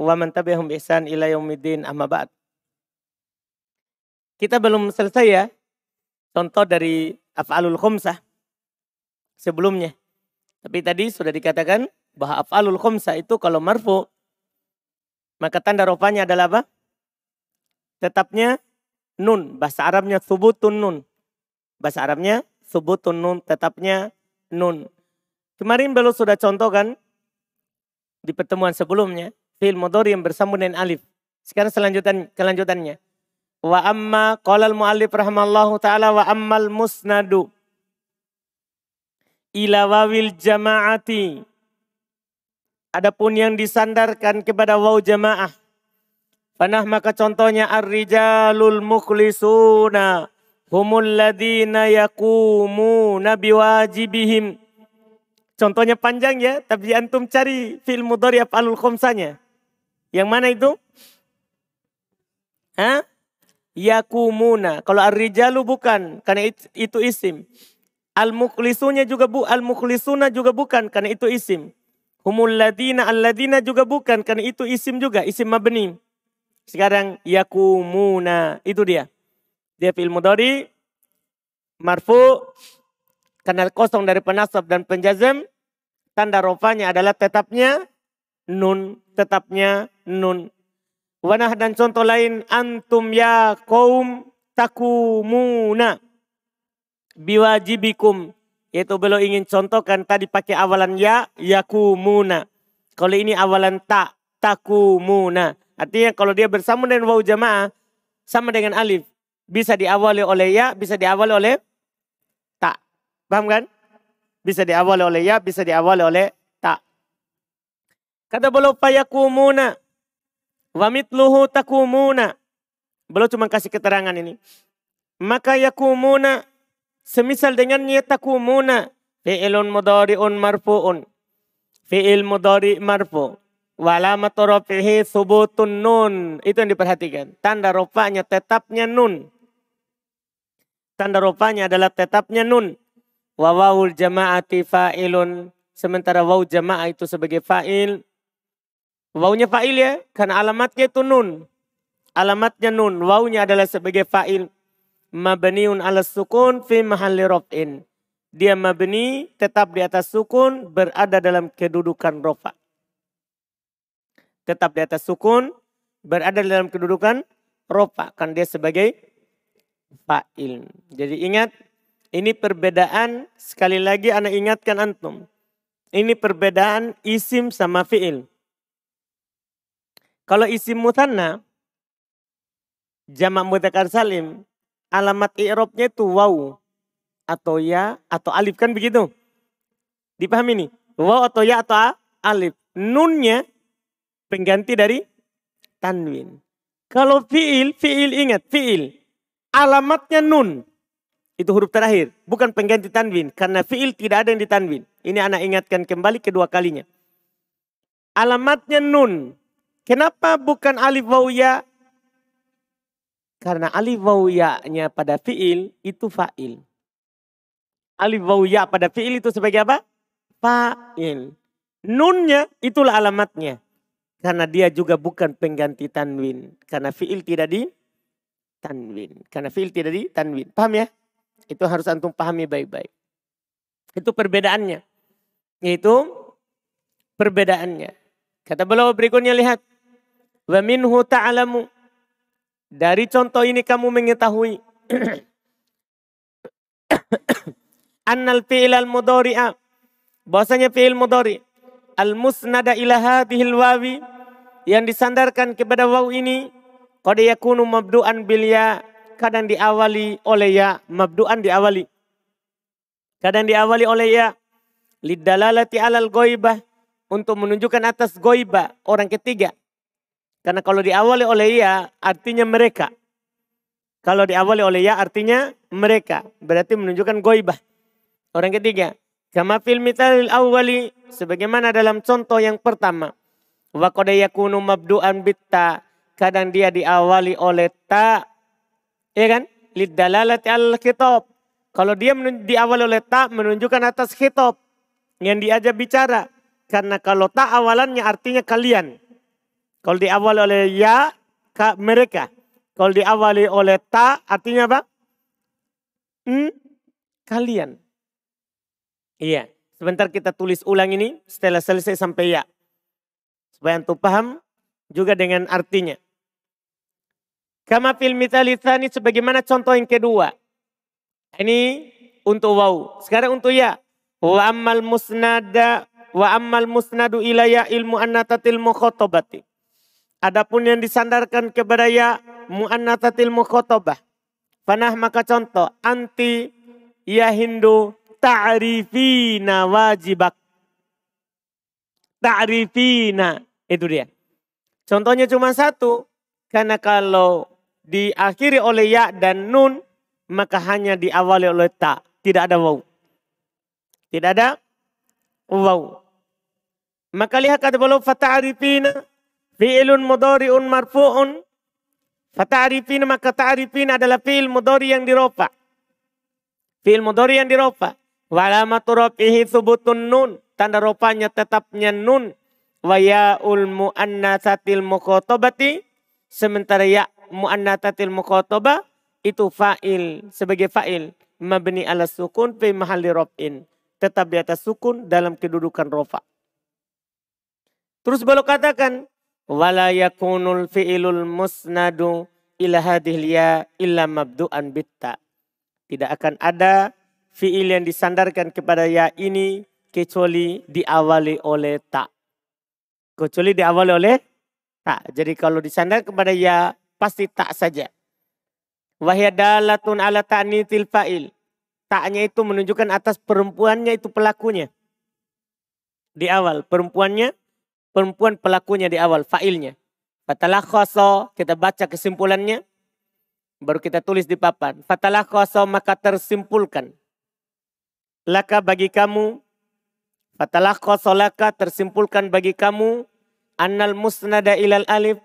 wa man tabi'ahum bi ihsan ila yaumiddin amma ba'd. Kita belum selesai ya contoh dari af'alul khumsah sebelumnya. Tapi tadi sudah dikatakan bahwa af'alul khumsah itu kalau marfu maka tanda rofanya adalah apa? Tetapnya nun. Bahasa Arabnya subutun nun. Bahasa Arabnya subutun nun. Tetapnya nun. Kemarin belum sudah contohkan di pertemuan sebelumnya fi'il mudhari yang bersambung dengan alif. Sekarang selanjutan kelanjutannya. Wa amma qala al-muallif rahimallahu taala wa ammal musnadu ila wawil jama'ati. Adapun yang disandarkan kepada waw jamaah. Panah maka contohnya ar-rijalul mukhlisuna humul ladina yakumuna biwajibihim. Contohnya panjang ya, tapi antum cari fil mudhari af'alul khamsanya. Yang mana itu? Hah? Yakumuna. Kalau ar-rijalu bukan, karena itu, isim. Al-mukhlisunya juga bu, al-mukhlisuna juga bukan, karena itu isim. Humul ladina, al-ladina juga bukan, karena itu isim juga, isim mabni. Sekarang yakumuna, itu dia. Dia fil mudhari marfu karena kosong dari penasab dan penjazam tanda rofanya adalah tetapnya nun, tetapnya nun. Wanah dan contoh lain antum ya kaum takumuna biwajibikum yaitu beliau ingin contohkan tadi pakai awalan ya yakumuna. Kalau ini awalan tak takumuna. Artinya kalau dia bersama dengan waw jamaah sama dengan alif. Bisa diawali oleh ya, bisa diawali oleh tak. Paham kan? Bisa diawali oleh ya, bisa diawali oleh. Kata beliau payakumuna. Wa mitluhu takumuna. Belum cuma kasih keterangan ini. Maka yakumuna semisal dengannya takumuna. Fi'ilun mudari'un marfu'un. Fi'il mudari' marfu' Walamat rafihi subutun nun. Itu yang diperhatikan. Tanda rofanya tetapnya nun. Tanda rofanya adalah tetapnya nun. Wawawul jama'ati fa'ilun. Sementara waw jama'ah itu sebagai fa'il. Wawnya fa'il ya, karena alamatnya itu nun. Alamatnya nun, wawnya adalah sebagai fa'il. Mabniun ala sukun fi mahalli rof'in. Dia mabni tetap di atas sukun berada dalam kedudukan rofa. Tetap di atas sukun berada dalam kedudukan rofa. Kan dia sebagai fa'il. Jadi ingat ini perbedaan sekali lagi anak ingatkan antum. Ini perbedaan isim sama fi'il. Kalau isim mutanna, jamak mudzakkar salim, alamat i'robnya itu waw atau ya atau alif kan begitu. Dipahami nih? Waw atau ya atau alif. Nunnya pengganti dari tanwin. Kalau fi'il, fi'il ingat, fi'il. Alamatnya nun. Itu huruf terakhir. Bukan pengganti tanwin. Karena fi'il tidak ada yang ditanwin. Ini anak ingatkan kembali kedua kalinya. Alamatnya nun. Kenapa bukan alif waw ya? Karena alif waw ya-nya pada fiil itu fa'il. Alif waw ya pada fiil itu sebagai apa? Fa'il. Nunnya itulah alamatnya. Karena dia juga bukan pengganti tanwin. Karena fiil tidak di tanwin. Karena fiil tidak di tanwin. Paham ya? Itu harus antum pahami baik-baik. Itu perbedaannya. Yaitu perbedaannya. Kata beliau berikutnya lihat. Wa minhu ta'alamu. Dari contoh ini kamu mengetahui. Annal fi'il al-mudhari'a. Bahasanya fi'il mudhari. Al-musnada ila hadhil wawi. Yang disandarkan kepada waw ini. Qad yakunu mabdu'an bil ya. Kadang diawali oleh ya. Mabdu'an diawali. Kadang diawali oleh ya. Lidalalati alal goibah. Untuk menunjukkan atas goibah. Orang ketiga. Karena kalau diawali oleh ya artinya mereka. Kalau diawali oleh ya artinya mereka. Berarti menunjukkan goibah. Orang ketiga. Kama fil awali. Sebagaimana dalam contoh yang pertama. Wa yakunu mabdu'an bitta. Kadang dia diawali oleh ta. Ya kan? Lidalalati al khitab. Kalau dia diawali oleh ta menunjukkan atas khitab. Yang diajak bicara. Karena kalau ta awalannya artinya kalian. Kalau diawali oleh ya, ka, mereka. Kalau diawali oleh ta, artinya apa? Hmm, kalian. Iya. Sebentar kita tulis ulang ini setelah selesai sampai ya. Supaya antum paham juga dengan artinya. Kama fil mithalithani sebagaimana contoh yang kedua. Ini untuk waw. Sekarang untuk ya. Wa ammal musnada wa ammal musnadu ilaya ilmu annatatil mukhotobati. Adapun yang disandarkan kepada ya muannatatil mukhotobah. Panah maka contoh anti ya Hindu ta'rifina wajibak. Ta'rifina. Itu dia. Contohnya cuma satu. Karena kalau diakhiri oleh ya dan nun, maka hanya diawali oleh ta. Tidak ada waw. Tidak ada waw. Maka lihat kata beliau fata'rifina fi'ilun mudhari'un marfu'un fata'rifina maka ta'rifina adalah fi'il mudhari yang dirofa. Fi'il mudhari yang dirofa. Walamatu rafihi thubutun nun. Tanda ropanya tetapnya nun. Wa ya'ul mu'annatsatil muqatabati. Sementara ya mu'annatsatil muqatabah itu fa'il sebagai fa'il mabni ala sukun fi mahalli raf'in. Tetap di atas sukun dalam kedudukan rofa. Terus beliau katakan wala yakunul fi'ilul musnadu ila hadhil ya illa mabdu'an bitta. Tidak akan ada fiil yang disandarkan kepada ya ini kecuali diawali oleh tak. Kecuali diawali oleh tak. Jadi kalau disandar kepada ya pasti tak saja. Wahyadalatun ala ta'nitil fa'il. Taknya itu menunjukkan atas perempuannya itu pelakunya. Di awal. Perempuannya, perempuan pelakunya di awal. Fa'ilnya. Fatalah khoso, kita baca kesimpulannya. Baru kita tulis di papan. Fatalah khoso maka tersimpulkan laka bagi kamu fatalah kosolaka tersimpulkan bagi kamu annal musnada ilal alif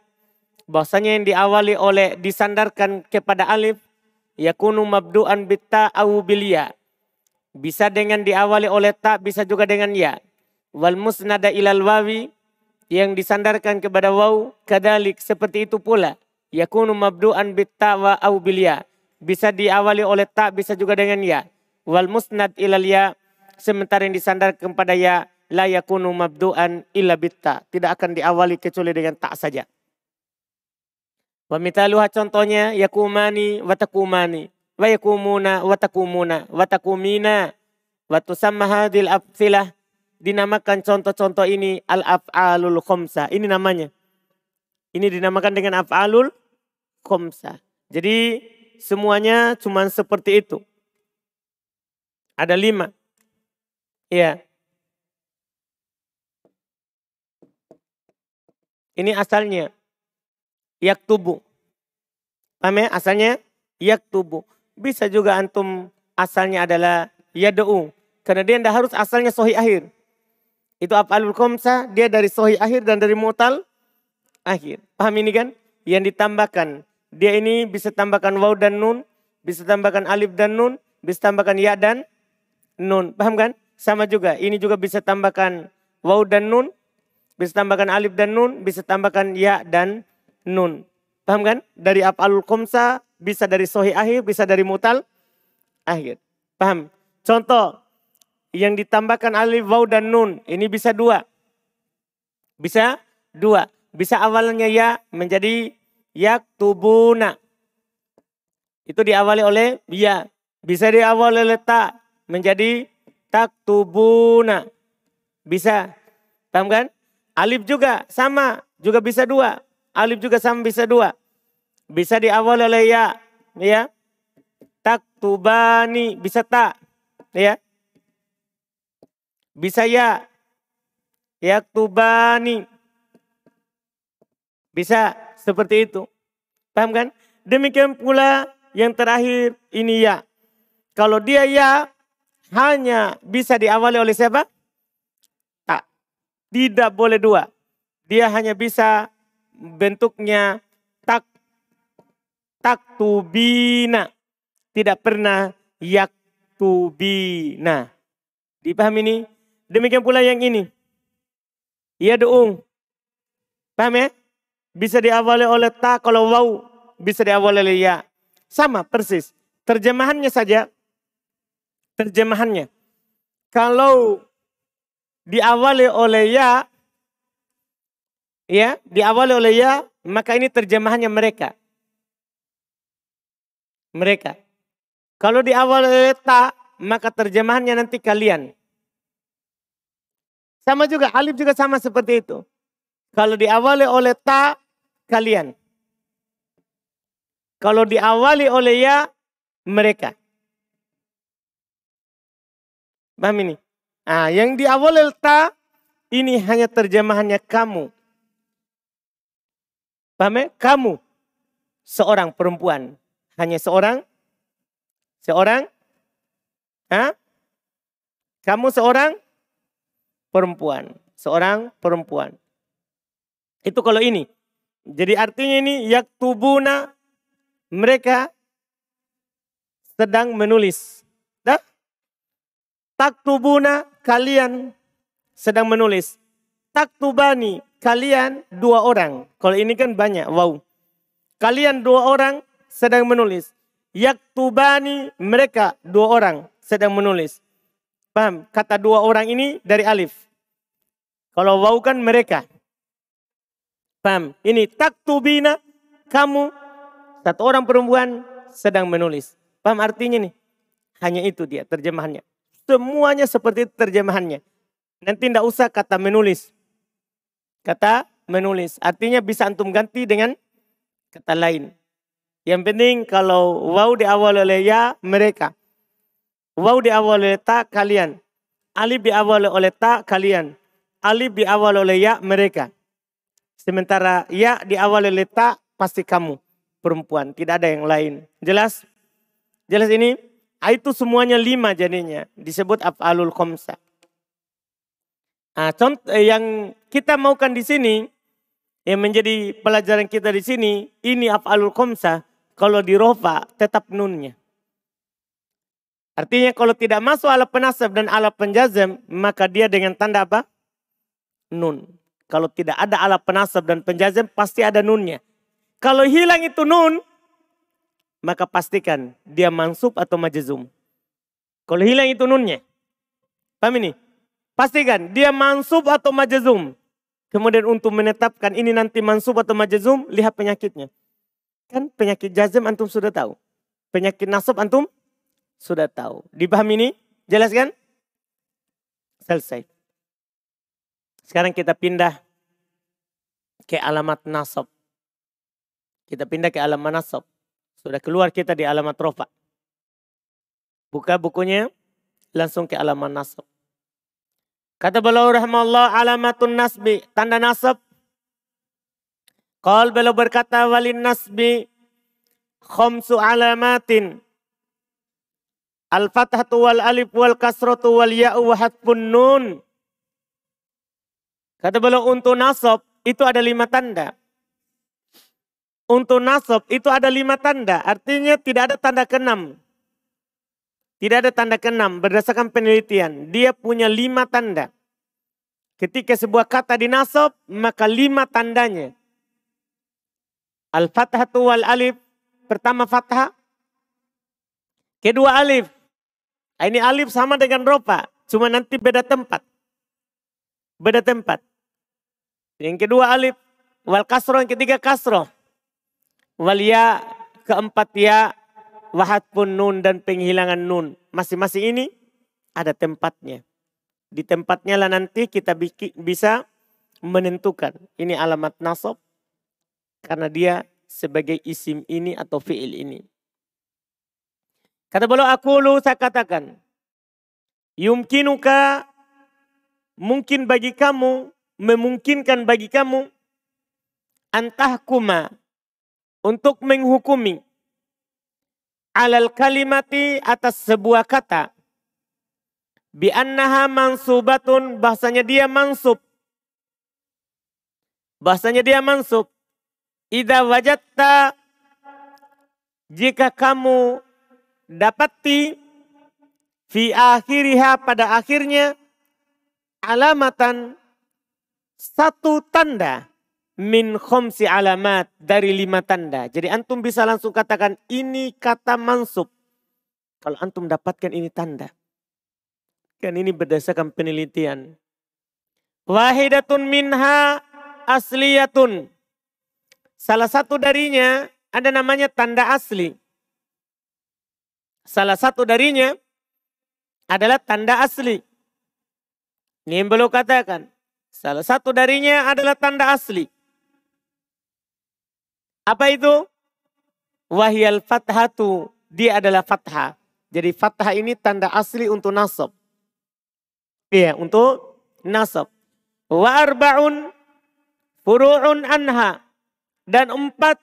bahwasanya yang diawali oleh disandarkan kepada alif yakunu mabdu'an bitta au bilia bisa dengan diawali oleh ta bisa juga dengan ya wal musnada ilal wawi yang disandarkan kepada waw kadalik seperti itu pula. Yakunu mabdu'an bitta wa au bilia bisa diawali oleh ta bisa juga dengan ya. Wal musnad ilal ya sementara yang disandar kepada ya la yakunu mabdu'an illa bitta. Tidak akan diawali kecuali dengan tak saja. Wa mitaluha contohnya yakumani wa takumani wa yakumuna wa takumuna wa takumina wa tusamma hadhil afsilah dinamakan contoh-contoh ini al-af'alul khomsa. Ini namanya. Ini dinamakan dengan af'alul khomsa. Jadi semuanya cuma seperti itu. Ada lima. Iya. Ini asalnya. Yak tubuh. Paham ya? Asalnya yak tubuh. Bisa juga antum asalnya adalah yada'u. Karena dia tidak harus asalnya sohi akhir. Itu af'alul komsa, dia dari sohi akhir dan dari mutal akhir. Paham ini kan? Yang ditambahkan. Dia ini bisa tambahkan waw dan nun, bisa tambahkan alif dan nun, bisa tambahkan ya dan nun. Paham kan? Sama juga. Ini juga bisa tambahkan waw dan nun. Bisa tambahkan alif dan nun. Bisa tambahkan ya dan nun. Paham kan? Dari af'alul komsa. Bisa dari sohi akhir. Bisa dari mutal akhir. Paham? Contoh. Yang ditambahkan alif, waw dan nun. Ini bisa dua. Bisa dua. Bisa awalnya ya menjadi yak tubuna. Itu diawali oleh ya. Bisa diawali oleh tak menjadi taktubuna. Bisa. Paham kan? Alif juga sama. Juga bisa dua. Alif juga sama bisa dua. Bisa diawali oleh ya. Ya. Taktubani. Bisa tak. Ya. Bisa ya. Yaktubani. Bisa seperti itu. Paham kan? Demikian pula yang terakhir ini ya. Kalau dia ya, hanya bisa diawali oleh siapa? Tak. Tidak boleh dua. Dia hanya bisa bentuknya tak tak tubina. Tidak pernah yak tubina. Dipahami ini? Demikian pula yang ini. Ia doung. Paham ya? bisa diawali oleh ta, kalau wau bisa diawali oleh ya. Sama persis. Terjemahannya saja. Terjemahannya. Kalau diawali oleh ya, ya, diawali oleh ya, maka ini terjemahannya mereka. Mereka. Kalau diawali oleh ta, maka terjemahannya nanti kalian. Sama juga, alif juga sama seperti itu. Kalau diawali oleh ta, kalian. Kalau diawali oleh ya, mereka. Paham ini? Ah, yang diawali oleh ta, ini hanya terjemahannya kamu. Paham ya? Kamu. Seorang perempuan. Hanya seorang. Seorang. Hah? Kamu seorang perempuan. Seorang perempuan. Itu kalau ini. Jadi artinya ini yaktubuna mereka sedang menulis. Dah? Taktubuna kalian sedang menulis. Taktubani kalian dua orang. Kalau ini kan banyak. Wow. Kalian dua orang sedang menulis. Yaktubani mereka dua orang sedang menulis. Paham? Kata dua orang ini dari alif. Kalau wow kan mereka. Paham? Ini taktubina kamu satu orang perempuan sedang menulis. Paham artinya nih? Hanya itu dia terjemahannya. Semuanya seperti itu terjemahannya. Nanti tidak usah kata menulis. Kata menulis. Artinya bisa antum ganti dengan kata lain. Yang penting kalau wow diawal oleh ya mereka. Wow diawal oleh tak kalian. Alif diawal oleh tak kalian. Alif diawal oleh ya mereka. Sementara ya di awal letak pasti kamu perempuan, tidak ada yang lain. Jelas? Jelas ini? Ah, itu semuanya lima jadinya. Disebut af'alul khomsa. Nah, contoh eh, yang kita maukan di sini, yang menjadi pelajaran kita di sini, ini af'alul khomsa. Kalau di rofa tetap nunnya. Artinya kalau tidak masuk ala penasab dan ala penjazam, maka dia dengan tanda apa? Nun. Kalau tidak ada alat penasab dan penjazam pasti ada nunnya. Kalau hilang itu nun, maka pastikan dia mansub atau majazum. Kalau hilang itu nunnya. Paham ini? Pastikan dia mansub atau majazum. Kemudian untuk menetapkan ini nanti mansub atau majazum, lihat penyakitnya. Kan penyakit jazam antum sudah tahu. Penyakit nasab antum sudah tahu. Dipahami ini? Jelaskan? Selesai. Sekarang kita pindah ke alamat nasab. Kita pindah ke alamat nasab. Sudah keluar kita di alamat rofa. Buka bukunya, langsung ke alamat nasab. Kata beliau rahmatullah alamatun nasbi, tanda nasab. Qal beliau berkata walin nasbi khamsu alamatin. Al-fathatu wal alif wal kasratu wal ya'u wa hatfun. Kata beliau untuk nasab itu ada lima tanda. Untuk nasab itu ada lima tanda. Artinya tidak ada tanda keenam. Tidak ada tanda keenam berdasarkan penelitian. Dia punya lima tanda. Ketika sebuah kata dinasab, maka lima tandanya. Al-fathatu wal alif. Pertama fathah. Kedua alif. Ini alif sama dengan ropa. Cuma nanti beda tempat. Beda tempat. Yang kedua alif. Wal kasro yang ketiga kasro. Wal ya keempat ya. Wahat pun nun dan penghilangan nun. Masing-masing ini ada tempatnya. Di tempatnya lah nanti kita bisa menentukan. Ini alamat nasab. Karena dia sebagai isim ini atau fi'il ini. Kata beliau aku lu saya katakan. Yumkinuka mungkin bagi kamu memungkinkan bagi kamu antahkuma untuk menghukumi. Alal kalimati atas sebuah kata. Bi annaha mansubatun bahasanya dia mansub. Bahasanya dia mansub. Idza wajatta jika kamu dapati fi akhiriha pada akhirnya alamatan satu tanda min khomsi alamat dari lima tanda. Jadi antum bisa langsung katakan ini kata mansub. Kalau antum dapatkan ini tanda. Kan ini berdasarkan penelitian. Wahidatun minha asliyatun. Salah satu darinya ada namanya tanda asli. Salah satu darinya adalah tanda asli. Ini yang belum katakan. Salah satu darinya adalah tanda asli. Apa itu? Wahyal fathatu. Dia adalah fathah. Jadi fathah ini tanda asli untuk nasab. Iya, untuk nasab. Wa arba'un furu'un anha. Dan empat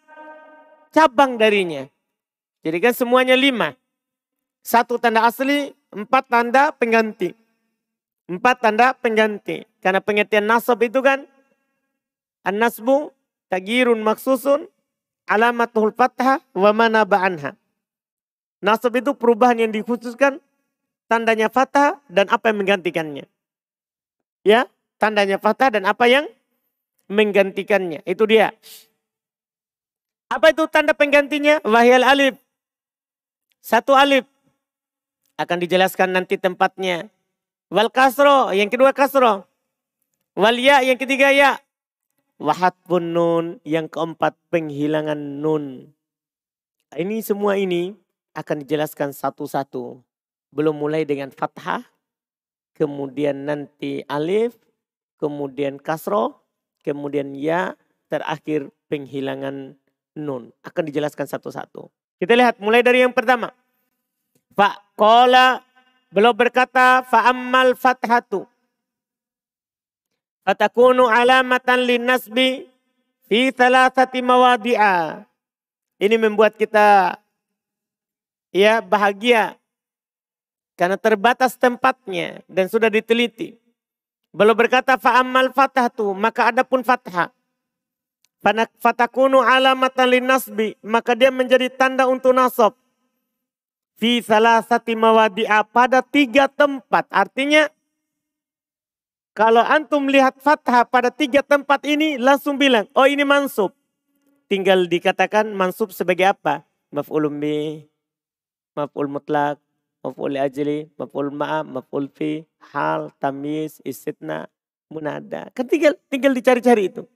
cabang darinya. Jadi kan semuanya lima. Satu tanda asli, empat tanda pengganti. Empat tanda pengganti. Karena pengertian nasab itu kan An-nasbu tagirun maksusun alamatul fathah wa mana ba'anha. Nasab itu perubahan yang dikhususkan tandanya fathah dan apa yang menggantikannya. Ya, tandanya fathah dan apa yang menggantikannya. Itu dia. Apa itu tanda penggantinya? Wahyal alif. Satu alif. Akan dijelaskan nanti tempatnya. Wal kasro, yang kedua kasro. Wal ya, yang ketiga ya. Wahat pun nun, yang keempat penghilangan nun. Ini semua ini akan dijelaskan satu-satu. Belum mulai dengan fathah, kemudian nanti alif, kemudian kasro, kemudian ya, terakhir penghilangan nun. Akan dijelaskan satu-satu. Kita lihat mulai dari yang pertama. Pak kola Beliau berkata, fa'ammal fathatu. Fatakunu alamatan linnasbi fi thalathati mawadi'a. Ini membuat kita ya bahagia karena terbatas tempatnya dan sudah diteliti. Beliau berkata fa'ammal fathatu, maka ada pun fathah. Fatakunu alamatan linnasbi, maka dia menjadi tanda untuk nasab fi salah satu mawadi'a pada tiga tempat. Artinya kalau antum lihat fathah pada tiga tempat ini langsung bilang, oh ini mansub. Tinggal dikatakan mansub sebagai apa? Maf'ulun bi, maf'ul mutlak, maf'ul ajli, maf'ul ma'a, maf'ul fi, hal, tamiz, istitna, munada. Kan tinggal tinggal dicari-cari itu.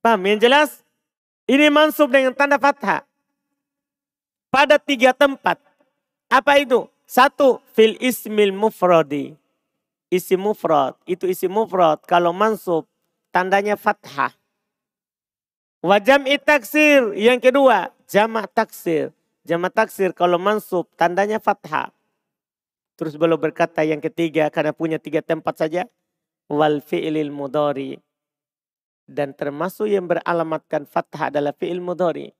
Paham? Yang jelas ini mansub dengan tanda fathah. Pada tiga tempat. Apa itu? Satu, fil ismil mufradi. Isi mufrad. Itu isi mufrad. Kalau mansub, tandanya fathah. Wajam taksir. Yang kedua, jamak taksir. Jamak taksir kalau mansub, tandanya fathah. Terus belum berkata yang ketiga, karena punya tiga tempat saja. Wal fi'lil mudori. Dan termasuk yang beralamatkan fathah adalah fi'il mudori.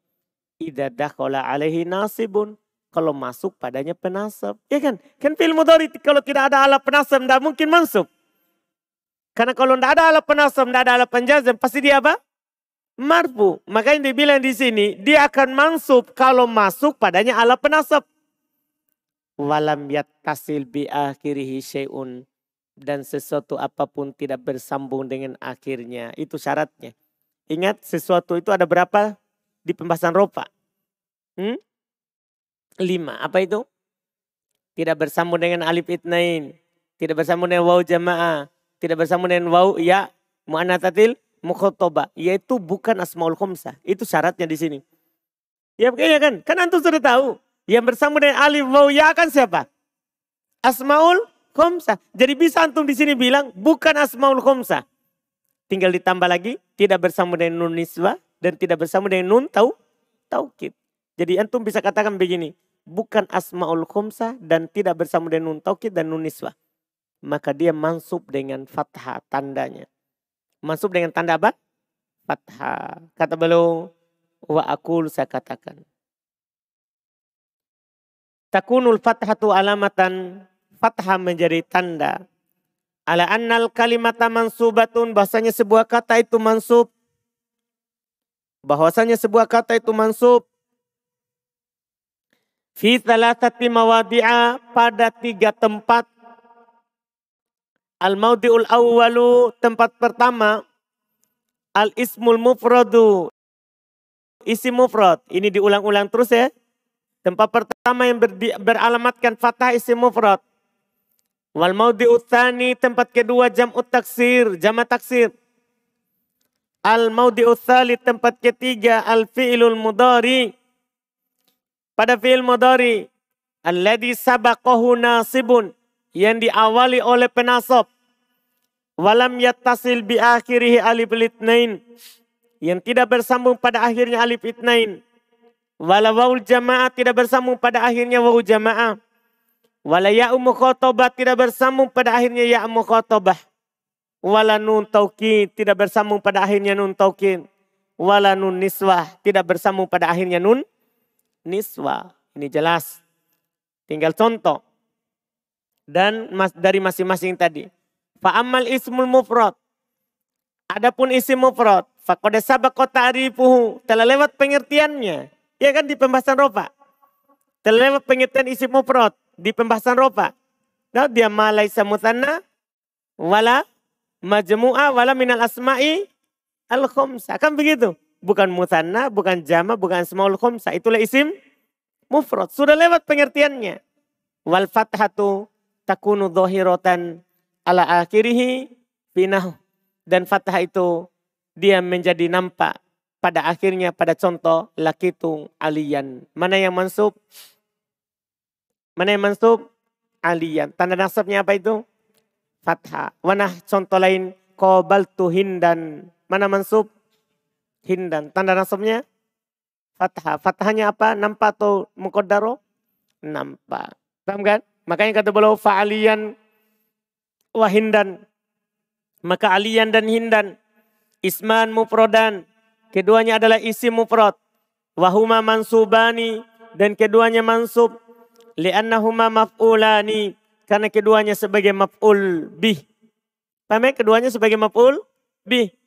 Ida dakhala alaihi nasibun kalau masuk padanya penasab. Ya kan? Kan fi'il mudhari kalau tidak ada alat penasab tidak mungkin masuk. Karena kalau tidak ada alat penasab, tidak ada alat penjazam, pasti dia apa? Marfu. Makanya dibilang di sini, dia akan mansub kalau masuk padanya alat penasab. Walam yattasil bi akhirihi syai'un. Dan sesuatu apa pun tidak bersambung dengan akhirnya. Itu syaratnya. Ingat sesuatu itu ada berapa di pembahasan ropa? Hmm? Lima. Apa itu? Tidak bersambung dengan alif itnain. Tidak bersambung dengan waw jamaah. Tidak bersambung dengan waw ya mu'anatatil mukhotoba. Yaitu bukan asmaul khomsah. Itu syaratnya di sini. Ya kayaknya kan. Kan antum sudah tahu. Yang bersambung dengan alif waw ya kan siapa? Asmaul khomsah. Jadi bisa antum di sini bilang bukan asmaul khomsah. Tinggal ditambah lagi. Tidak bersambung dengan nun niswa. Dan tidak bersambung dengan nun tau, taukid. Jadi antum bisa katakan begini bukan asmaul khumsah dan tidak bersama dengan nun taukid dan nun niswah. Maka dia mansub dengan fathah tandanya. Mansub dengan tanda apa? Fathah. Kata beliau, wa akul saya katakan. Takunul fathatu alamatan fathah menjadi tanda. Ala annal kalimata mansubatun bahasanya sebuah kata itu mansub. Bahwasanya sebuah kata itu mansub Fi thalathati mawadi'a pada tiga tempat. Al-maudi'ul awwalu tempat pertama. Al ismul mufradu. Isim mufrad. Ini diulang-ulang terus ya. Tempat pertama yang ber, beralamatkan fathah isim mufrad. Wal maudi utsani tempat kedua jam taksir, jama taksir. Al maudi utsali tempat ketiga al fi'lul mudari. Pada fi'il mudari alladhi sabaqahu nasibun yang diawali oleh penasab Walam yattasil bi akhirihi alif litnain. Yang tidak bersambung pada akhirnya alif itnain. Wala waul jamaah tidak bersambung pada akhirnya wawu jamaah. Wala ya'u mukhotobah tidak bersambung pada akhirnya ya mukhotobah. Wala nun taukid tidak bersambung pada akhirnya nun taukid. Wala nun niswah tidak bersambung pada akhirnya nun niswah. Ini jelas. Tinggal contoh. Dan mas, dari masing-masing tadi. Fa'amal ismul mufrad. Adapun isim mufrad, faqad sabaqa ta'rifuhu, telah lewat pengertiannya. Ya kan di pembahasan rofa. Telah lewat pengertian isim mufrad di pembahasan rofa. Nah, dia malai samutana wala majmu'a wala minal asma'i al. Kan begitu. Bukan mutanna, bukan jama, bukan asmaul khumsa. Itulah isim mufrad. Sudah lewat pengertiannya. Wal fathatu takunu dhahiratan ala akhirihi binahu. Dan fathah itu dia menjadi nampak pada akhirnya pada contoh lakitung alian. Mana yang mansub? Mana yang mansub? Alian. Tanda nasabnya apa itu? Fathah. Mana contoh lain? Kobal hindan. Mana mansub? Hindan. Tanda nasabnya? Fathah. Fathahnya apa? Nampak atau mukodaro? Nampak. Paham kan? Makanya kata beliau fa'alian wahindan. Maka alian dan hindan. Isman mufrodan. Keduanya adalah isim mufrad. Wahuma mansubani. Dan keduanya mansub. Liannahuma maf'ulani. Karena keduanya sebagai maf'ul bih. Paham ya? Keduanya sebagai maf'ul bih.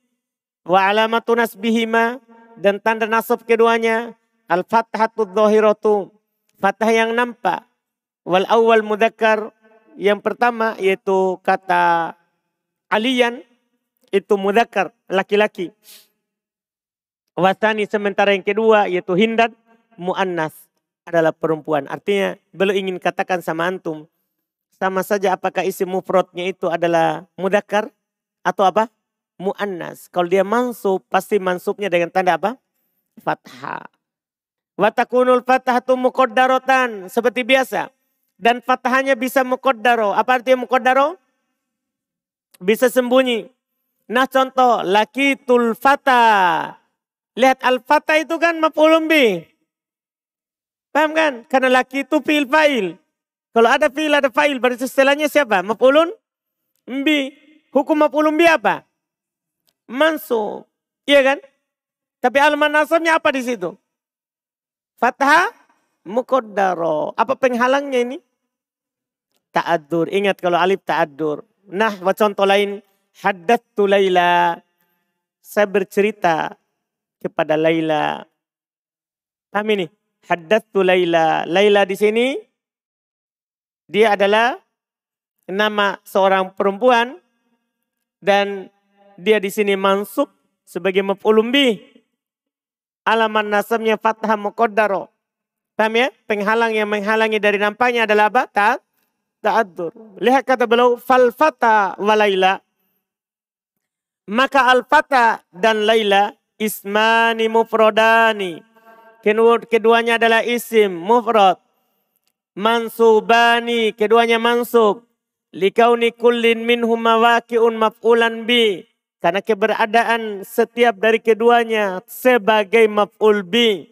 Wa alamatu nasbihima. Dan tanda nasab keduanya. Al-fathatu dhahiratu. Fathah yang nampak. Wal awal mudakar yang pertama yaitu kata alian itu mudakar laki-laki. Wasani sementara yang kedua yaitu hindan muannas adalah perempuan. Artinya belum ingin katakan sama antum sama saja apakah isi mufradnya itu adalah mudakar atau apa? Muannas. Kalau dia mansub pasti mansubnya dengan tanda apa? Fathah. Watakunul fathatu muqaddaratan seperti biasa dan fathahnya bisa mukodaro. Apa artinya mukodaro? Bisa sembunyi. Nah contoh, laki tulfata. Lihat al-fata itu kan maf'ulun. Paham kan? Karena laki itu fi'il fa'il. Kalau ada fi'il ada fa'il berarti setelahnya siapa? Maf'ulun bi. Hukum maf'ulun bi apa? Mansub. Iya kan? Tapi alman nasabnya apa di situ? Fathah mukodaro. Apa penghalangnya ini? ta'adur. Ingat kalau alif ta'adur. Nah, contoh lain. Haddatu Laila. Saya bercerita kepada Laila. Paham ini? Haddatu Laila. Laila di sini dia adalah nama seorang perempuan dan dia di sini mansub sebagai maf'ulun bih. Alaman nasabnya fathah muqaddaro. Paham ya? Penghalang yang menghalangi dari nampaknya adalah apa? Tak ta'adur. Lihat kata beliau, falfata wa layla. Maka al-fata dan layla ismani mufrodani. Keduanya adalah isim mufrad. Mansubani, keduanya mansub. Likauni kullin minhum mawaki'un maf'ulan bi. Karena keberadaan setiap dari keduanya sebagai maf'ul bi.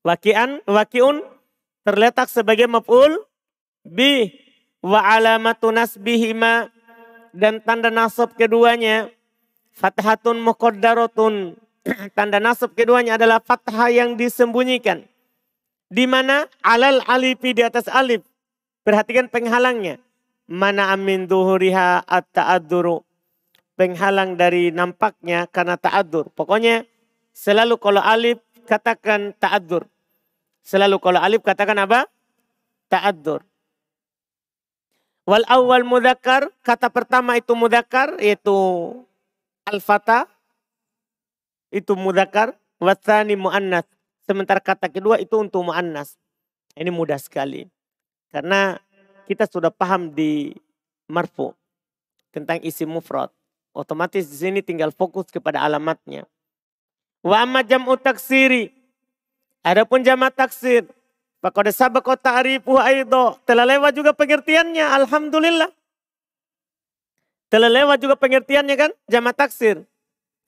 Wakian, wakiun terletak sebagai maf'ul bi. Wa alamatu nasbihima dan tanda nasab keduanya. Fathatun muqaddaratun. Tanda nasab keduanya adalah fathah yang disembunyikan. Di mana alal alifi di atas alif. Perhatikan penghalangnya. Mana amin duhuriha at ta'adduru penghalang dari nampaknya karena ta'adur pokoknya selalu kalau alif katakan ta'adur selalu kalau alif katakan apa ta'adur Wal awal mudakar, kata pertama itu mudakar yaitu al-fata itu mudakar, wasani mu'annas. Sementara kata kedua itu untuk mu'annas. Ini mudah sekali. Karena kita sudah paham di marfu tentang isi mufrad. Otomatis di sini tinggal fokus kepada alamatnya. Wa amma jam'u taksiri. Adapun jamak taksir. Fakoda sabako ta'rifu aido. Telah lewat juga pengertiannya. Alhamdulillah. Telah lewat juga pengertiannya kan? Jamak taksir.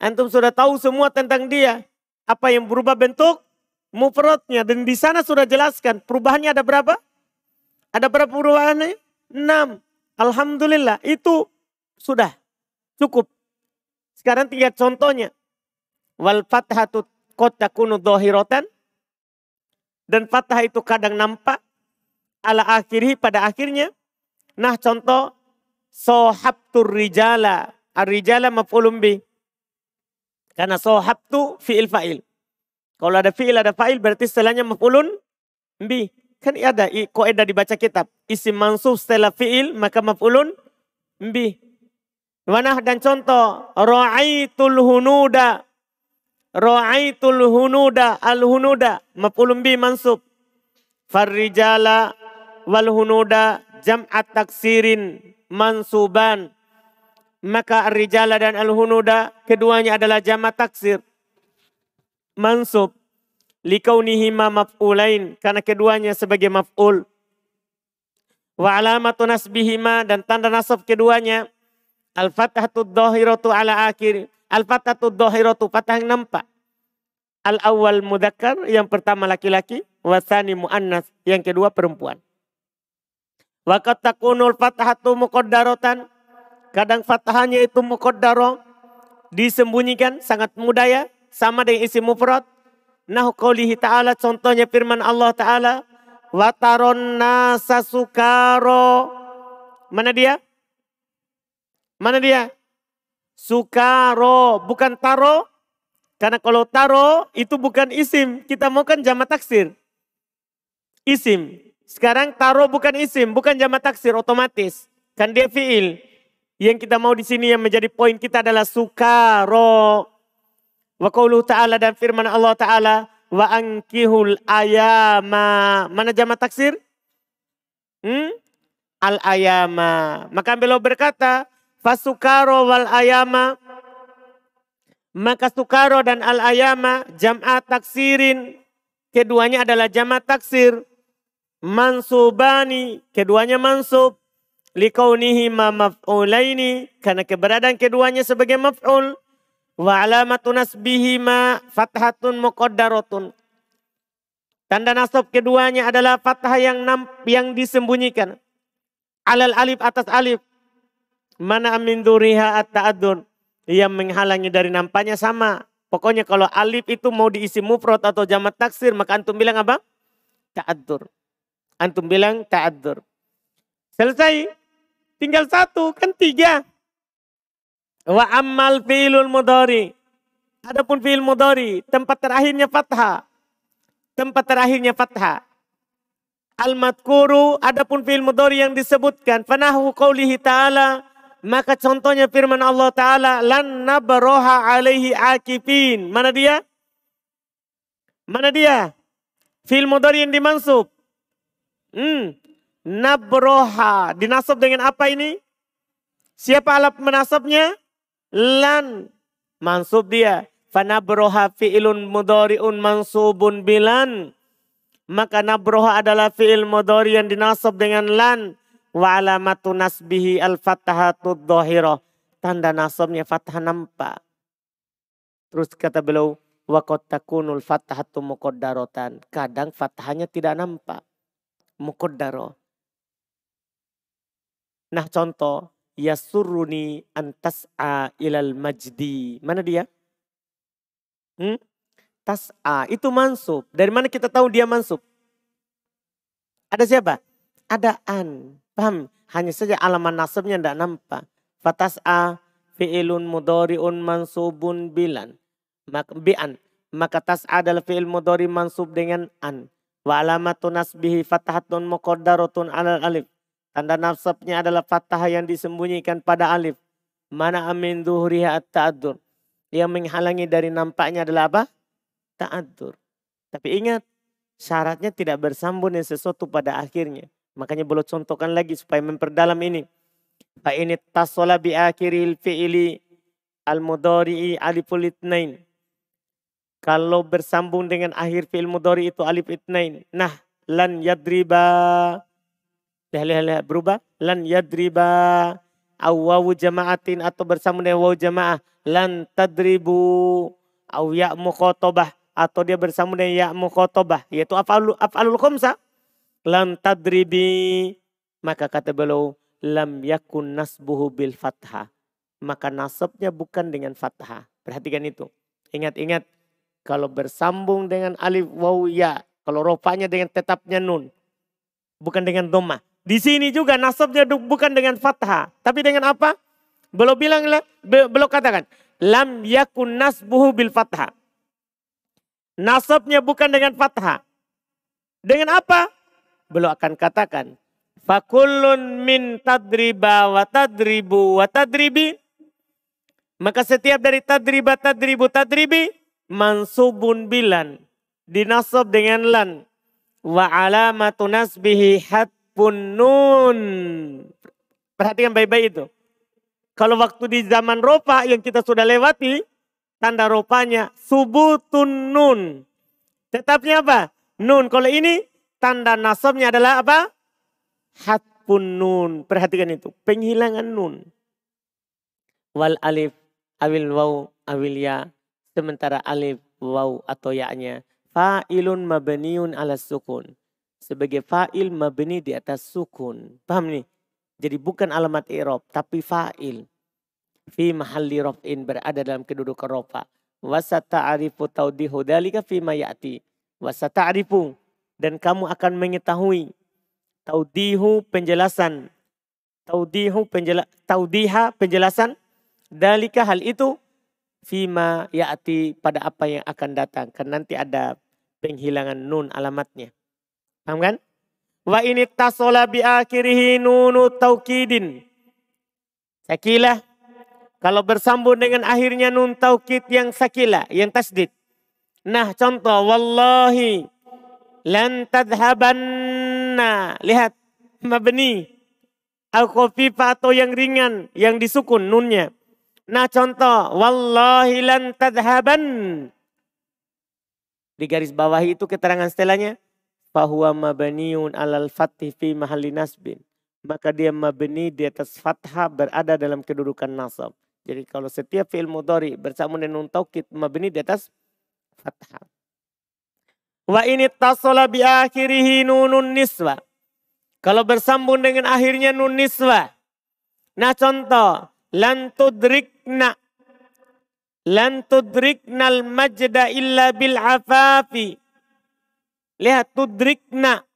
Antum sudah tahu semua tentang dia. Apa yang berubah bentuk? Mufradnya. Dan di sana sudah jelaskan. Perubahannya ada berapa? Ada berapa perubahannya? Enam. Alhamdulillah. Itu sudah cukup. Sekarang tiga contohnya. Wal fathatu kota takunu dohirotan. Dan fathah itu kadang nampak. Ala akhirih pada akhirnya. Nah contoh. Sohabtur rijala. Ar-rijala maf'ulun bih karena sohabtu fi'il fa'il. Kalau ada fi'il ada fa'il berarti setelahnya maf'ulun bi. Kan ada koedah dibaca kitab. Isim mansub setelah fi'il maka maf'ulun bi. Mana dan contoh. Ra'aitul hunuda. Ra'aitul hunuda. Al-hunuda. Maf'ulun bi mansub. Farrijala wal hunuda jam'at taksirin mansuban maka ar-rijala dan al-hunuda keduanya adalah jama taksir. Mansub likaunihima maf'ulain karena keduanya sebagai maf'ul. Wa alamatu nasbihima dan tanda nasab keduanya al-fathatu dhahiratu ala akhir. Al-fathatu dhahiratu fathah yang nampak. Al-awwal mudakkar yang pertama laki-laki, wasani muannas yang kedua perempuan. Wa qad takunul fathatu muqaddaratan Kadang fatahnya itu muqaddaro disembunyikan sangat mudah ya sama dengan isi mufrad. Nah qoulihi ta'ala contohnya firman Allah ta'ala wataron nasa sukaro mana dia? Mana dia? Sukaro bukan taro karena kalau taro itu bukan isim kita mau kan jama taksir. Isim. Sekarang taro bukan isim, bukan jama taksir otomatis. Kan dia fiil. Yang kita mau di sini yang menjadi poin kita adalah sukaro. Wa qauluhu ta'ala dan firman Allah ta'ala. Wa ankihul ayama. Mana jama taksir? Hmm? Al ayama. Maka beliau berkata. Fasukaro wal ayama. Maka sukaro dan al ayama jam'at taksirin. Keduanya adalah jama taksir. Mansubani. Keduanya mansub likaunihi ma maf'ulaini karena keberadaan keduanya sebagai maf'ul wa alamatu nasbihi ma fathatun muqaddaratun tanda nasab keduanya adalah fathah yang yang disembunyikan alal alif atas alif mana amin duriha at ta'adun yang menghalangi dari nampaknya sama pokoknya kalau alif itu mau diisi mufrad atau jamak taksir maka antum bilang apa ta'addur antum bilang ta'addur selesai Tinggal satu, kan tiga. Wa ammal fi'lul mudhari. Adapun fi'il mudhari, tempat terakhirnya fathah. Tempat terakhirnya fathah. Al-madkuru, adapun fi'il mudhari yang disebutkan. Fanahu qawlihi ta'ala. Maka contohnya firman Allah Ta'ala. Lan nabroha alaihi akifin. Mana dia? Mana dia? Fi'il mudhari yang dimansub. Hmm. Nabroha. Dinasab dengan apa ini? Siapa alat menasabnya? Lan. Mansub dia. Fanabroha fi'ilun mudori'un mansubun bilan. Maka nabroha adalah fi'il mudori yang dinasab dengan lan. Wa alamatu nasbihi al-fatahatu dhahirah. Tanda nasabnya fathah nampak. Terus kata beliau, wa takunul fatahatu muqaddaratan. Kadang fathahnya tidak nampak. Muqaddaro. Nah contoh, yasuruni antas'a ilal majdi. Mana dia? Hmm? Tas'a, itu mansub. Dari mana kita tahu dia mansub? Ada siapa? Ada an. Paham? Hanya saja alaman nasabnya tidak nampak. Fatas'a fi'ilun mudori'un mansubun bilan. Maka, bi'an. Maka tas'a adalah fi'il mudori mansub dengan an. Wa alamatun nasbihi fatahatun muqaddaratun alal alif Tanda nasabnya adalah fathah yang disembunyikan pada alif. Mana amin duhuriha at-ta'adur. Yang menghalangi dari nampaknya adalah apa? Ta'adur. Tapi ingat, syaratnya tidak bersambung dengan sesuatu pada akhirnya. Makanya boleh contohkan lagi supaya memperdalam ini. Fa ini tasola bi akhiril fi'ili al-mudari'i aliful itnain. Kalau bersambung dengan akhir fi'il mudari itu alif itnain. Nah, lan yadriba. Lihat, lihat, lihat. Berubah. Lan yadriba awawu jama'atin atau bersama dengan wawu jamaah lan tadribu aw ya atau dia bersama dengan ya mukhotobah yaitu af'alul af'alul khamsa lan tadribi maka kata beliau lam yakun nasbuhu bil fathah maka nasabnya bukan dengan fathah perhatikan itu ingat-ingat kalau bersambung dengan alif wawu ya kalau rofanya dengan tetapnya nun bukan dengan domah di sini juga nasabnya bukan dengan fathah. Tapi dengan apa? Belum bilang, belum katakan. Lam yakun nasbuhu bil fathah. Nasabnya bukan dengan fathah. Dengan apa? Belum akan katakan. Fakulun min tadriba wa tadribu wa tadribi. Maka setiap dari tadriba, tadribu, tadribi. Mansubun bilan. Dinasab dengan lan. Wa alamatu nasbihi hat pun nun. Perhatikan baik-baik itu. Kalau waktu di zaman ropa yang kita sudah lewati, tanda ropanya subutun nun. Tetapnya apa? Nun. Kalau ini tanda nasabnya adalah apa? Hatpun nun. Perhatikan itu. Penghilangan nun. Wal alif awil waw awil ya. Sementara alif waw atau ya-nya. Fa'ilun mabniun ala sukun sebagai fa'il mabni di atas sukun. Paham nih? Jadi bukan alamat i'rab tapi fa'il. Fi mahalli raf'in berada dalam kedudukan rafa. Wasata'arifu taudihu dalika fi ma ya'ti. Wasata'arifu dan kamu akan mengetahui taudihu penjelasan. Taudihu penjela, taudiha penjelasan dalika hal itu fima ya'ti pada apa yang akan datang. Karena nanti ada penghilangan nun alamatnya. Paham kan? Wa ini tasola bi akhirihi nunu taukidin. Sakilah. Kalau bersambung dengan akhirnya nun taukid yang sakila, yang tasdid. Nah contoh, wallahi lan tadhabanna. Lihat, mabni. al atau yang ringan, yang disukun nunnya. Nah contoh, wallahi lan tadhaban. Di garis bawah itu keterangan setelahnya fahuwa mabniun alal fathi fi mahalli nasbin. Maka dia mabni di atas fathah berada dalam kedudukan nasab. Jadi kalau setiap fi'il mudhari bersama dengan nun taukid mabni di atas fathah. Wa ini tasala bi akhirihi nunun niswa. Kalau bersambung dengan akhirnya nun niswa. Nah contoh, lan tudrikna lan tudriknal majda illa bil afafi Lihat tudrikna.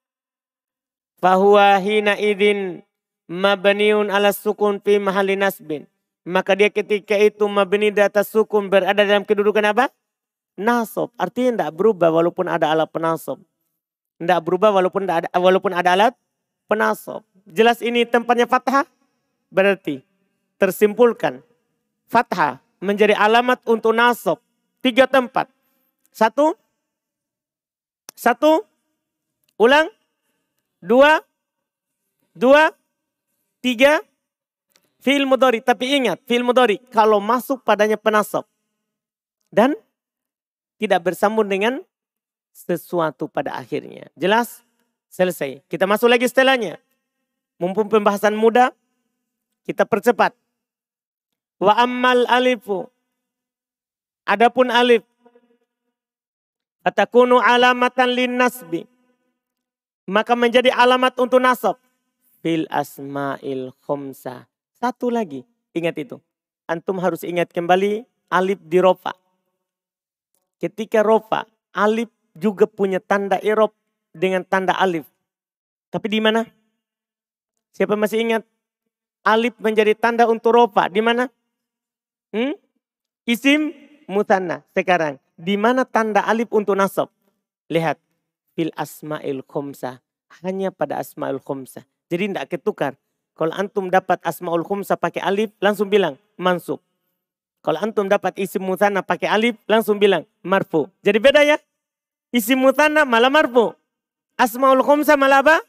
Fahuwa hina idin mabniun ala sukun fi mahalli nasbin. Maka dia ketika itu mabni di atas sukun berada dalam kedudukan apa? Nasab. Artinya tidak berubah walaupun ada alat penasab. Tidak berubah walaupun ada, walaupun ada alat penasab. Jelas ini tempatnya fathah? Berarti tersimpulkan. Fathah menjadi alamat untuk nasab. Tiga tempat. Satu, satu. Ulang. Dua. Dua. Tiga. Fi'il mudori. Tapi ingat, fi'il mudori kalau masuk padanya penasab dan tidak bersambung dengan sesuatu pada akhirnya. Jelas? Selesai. Kita masuk lagi setelahnya. Mumpung pembahasan mudah, kita percepat. Wa ammal alifu. Adapun alif Atakunu alamatan lin nasbi. Maka menjadi alamat untuk nasab. Fil asma'il khomsa. Satu lagi. Ingat itu. Antum harus ingat kembali alif di rofa. Ketika rofa, alif juga punya tanda irob dengan tanda alif. Tapi di mana? Siapa masih ingat? Alif menjadi tanda untuk rofa. Di mana? Hmm? Isim mutanna sekarang. Di mana tanda alif untuk nasab? Lihat. Fil asma'il khomsah. Hanya pada asma'il khomsah. Jadi tidak ketukar. Kalau antum dapat asmaul khumsa pakai alif, langsung bilang mansub. Kalau antum dapat isim mutanna pakai alif, langsung bilang marfu. Jadi beda ya. Isim mutanna malah marfu. Asmaul khumsa malah apa?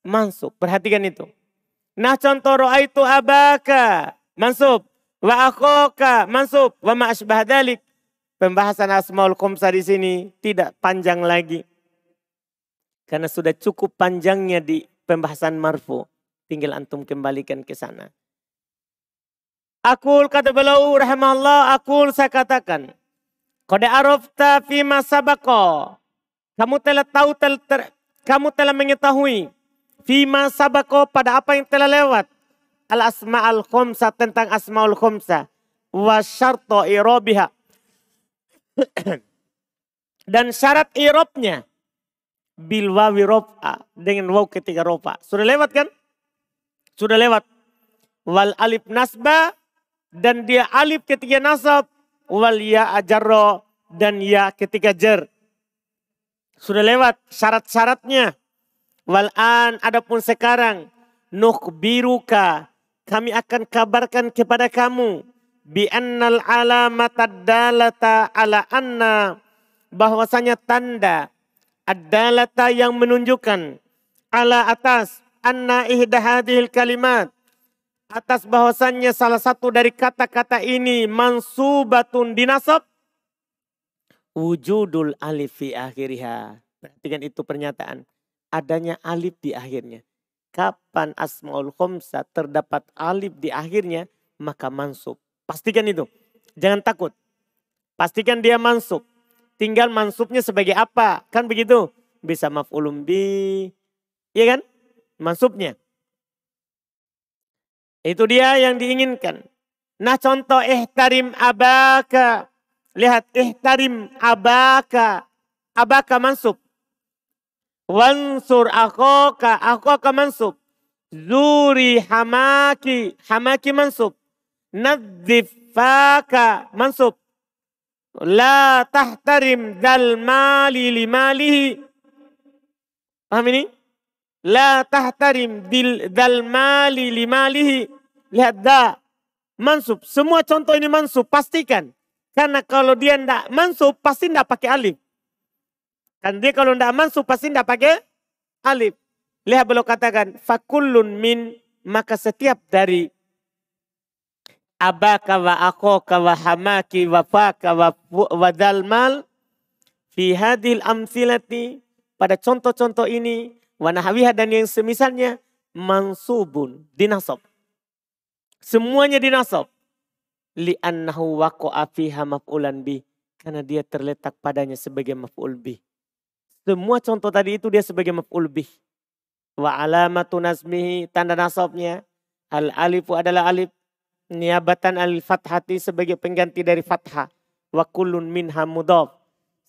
Mansub. Perhatikan itu. Nah contoh itu abaka. Mansub. Wa akhoka. Mansub. Wa ma asbah dalik. Pembahasan asmaul khumsa di sini tidak panjang lagi. Karena sudah cukup panjangnya di pembahasan marfu. Tinggal antum kembalikan ke sana. Akul kata beliau rahimahullah, akul saya katakan. Kode arafta fima sabako. Kamu telah tahu, tel, ter, kamu telah mengetahui. Fima sabako pada apa yang telah lewat. Al asma'al khumsa tentang asma'ul khumsa. Wa syarto irobiha. Dan syarat irobnya. Bil wawi rofa. Dengan waw ketika rofa. Sudah lewat kan? Sudah lewat. Wal alif nasba dan dia alif ketika nasab. Wal ya ajarro dan ya ketika jer. Sudah lewat syarat-syaratnya. Wal an adapun sekarang. Nukhbiruka. Kami akan kabarkan kepada kamu. Bi annal alamata dalata ala anna. Bahwasanya tanda. Adalata yang menunjukkan. Ala atas anna ihda hadhil kalimat atas bahwasannya salah satu dari kata-kata ini mansubatun dinasab wujudul alif fi akhiriha. Perhatikan itu pernyataan. Adanya alif di akhirnya. Kapan asmaul khomsa terdapat alif di akhirnya, maka mansub. Pastikan itu. Jangan takut. Pastikan dia mansub. Tinggal mansubnya sebagai apa? Kan begitu. Bisa maf'ulum bi. Iya kan? mansubnya. Itu dia yang diinginkan. Nah contoh ihtarim abaka. Lihat ihtarim abaka. Abaka mansub. Wansur akhoka. Akhoka mansub. Zuri hamaki. Hamaki mansub. Nadzif faka mansub. La tahtarim dal mali limalihi. Paham ini? La tahtarim dal mali limalihi. Lihat da. Mansub. Semua contoh ini mansub. Pastikan. Karena kalau dia tidak mansub pasti tidak pakai alif. Kan dia kalau tidak mansub pasti tidak pakai alif. Lihat beliau katakan. Fakullun min. Maka setiap dari abaka wa akoka wa hamaki wa faka wa, wa dalmal fi hadil amsilati pada contoh-contoh ini Wanahawiha dan yang semisalnya mansubun dinasab. Semuanya dinasab. Li'annahu waqa'a fiha maf'ulan bi. Karena dia terletak padanya sebagai maf'ul bi. Semua contoh tadi itu dia sebagai maf'ul bi. Wa alamatu nasmihi tanda nasabnya. Al alifu adalah alif. Niabatan al fathati sebagai pengganti dari fathah. Wa kullun minha mudaf.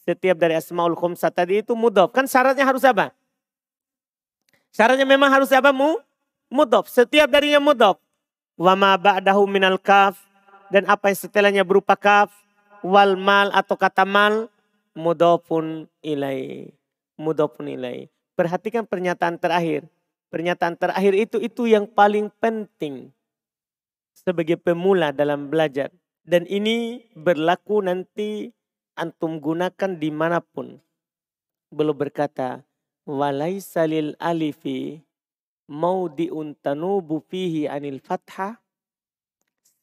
Setiap dari asmaul khumsah tadi itu mudaf. Kan syaratnya harus apa? Syaratnya memang harus apa? Mu? Mudof. Setiap darinya mudof. Wama ba'dahu minal kaf. Dan apa yang setelahnya berupa kaf. Wal mal atau kata mal. Mudofun ilai. Mudofun ilai. Perhatikan pernyataan terakhir. Pernyataan terakhir itu itu yang paling penting. Sebagai pemula dalam belajar. Dan ini berlaku nanti antum gunakan di mana pun. Belum berkata, walaisa lil alifi maudi'un tanubu fihi anil fathah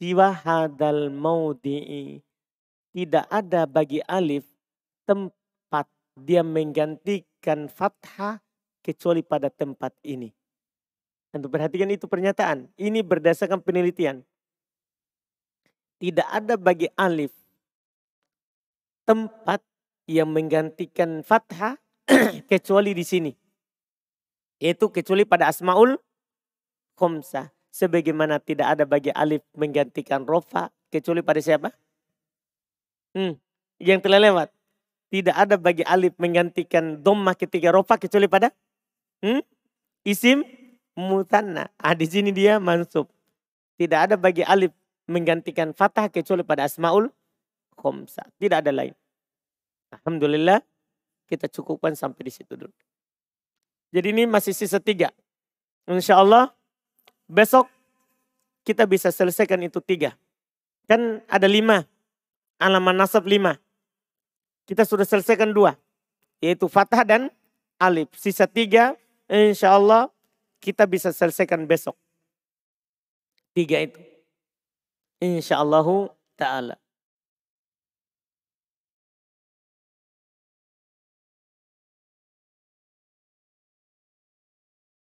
siwa hadal maudi'i tidak ada bagi alif tempat dia menggantikan fathah kecuali pada tempat ini. Untuk perhatikan itu pernyataan. Ini berdasarkan penelitian. Tidak ada bagi alif tempat yang menggantikan fathah kecuali di sini. Yaitu kecuali pada asmaul khomsa. Sebagaimana tidak ada bagi alif menggantikan rofa kecuali pada siapa? Hmm, yang telah lewat. Tidak ada bagi alif menggantikan domma ketika rofa kecuali pada hmm, isim mutanna. Ah di sini dia mansub. Tidak ada bagi alif menggantikan fathah kecuali pada asmaul khomsa. Tidak ada lain. Alhamdulillah kita cukupkan sampai di situ dulu. Jadi ini masih sisa tiga. Insya Allah besok kita bisa selesaikan itu tiga. Kan ada lima, alaman nasab lima. Kita sudah selesaikan dua, yaitu fathah dan alif. Sisa tiga, insya Allah kita bisa selesaikan besok. Tiga itu. Insya Allah ta'ala.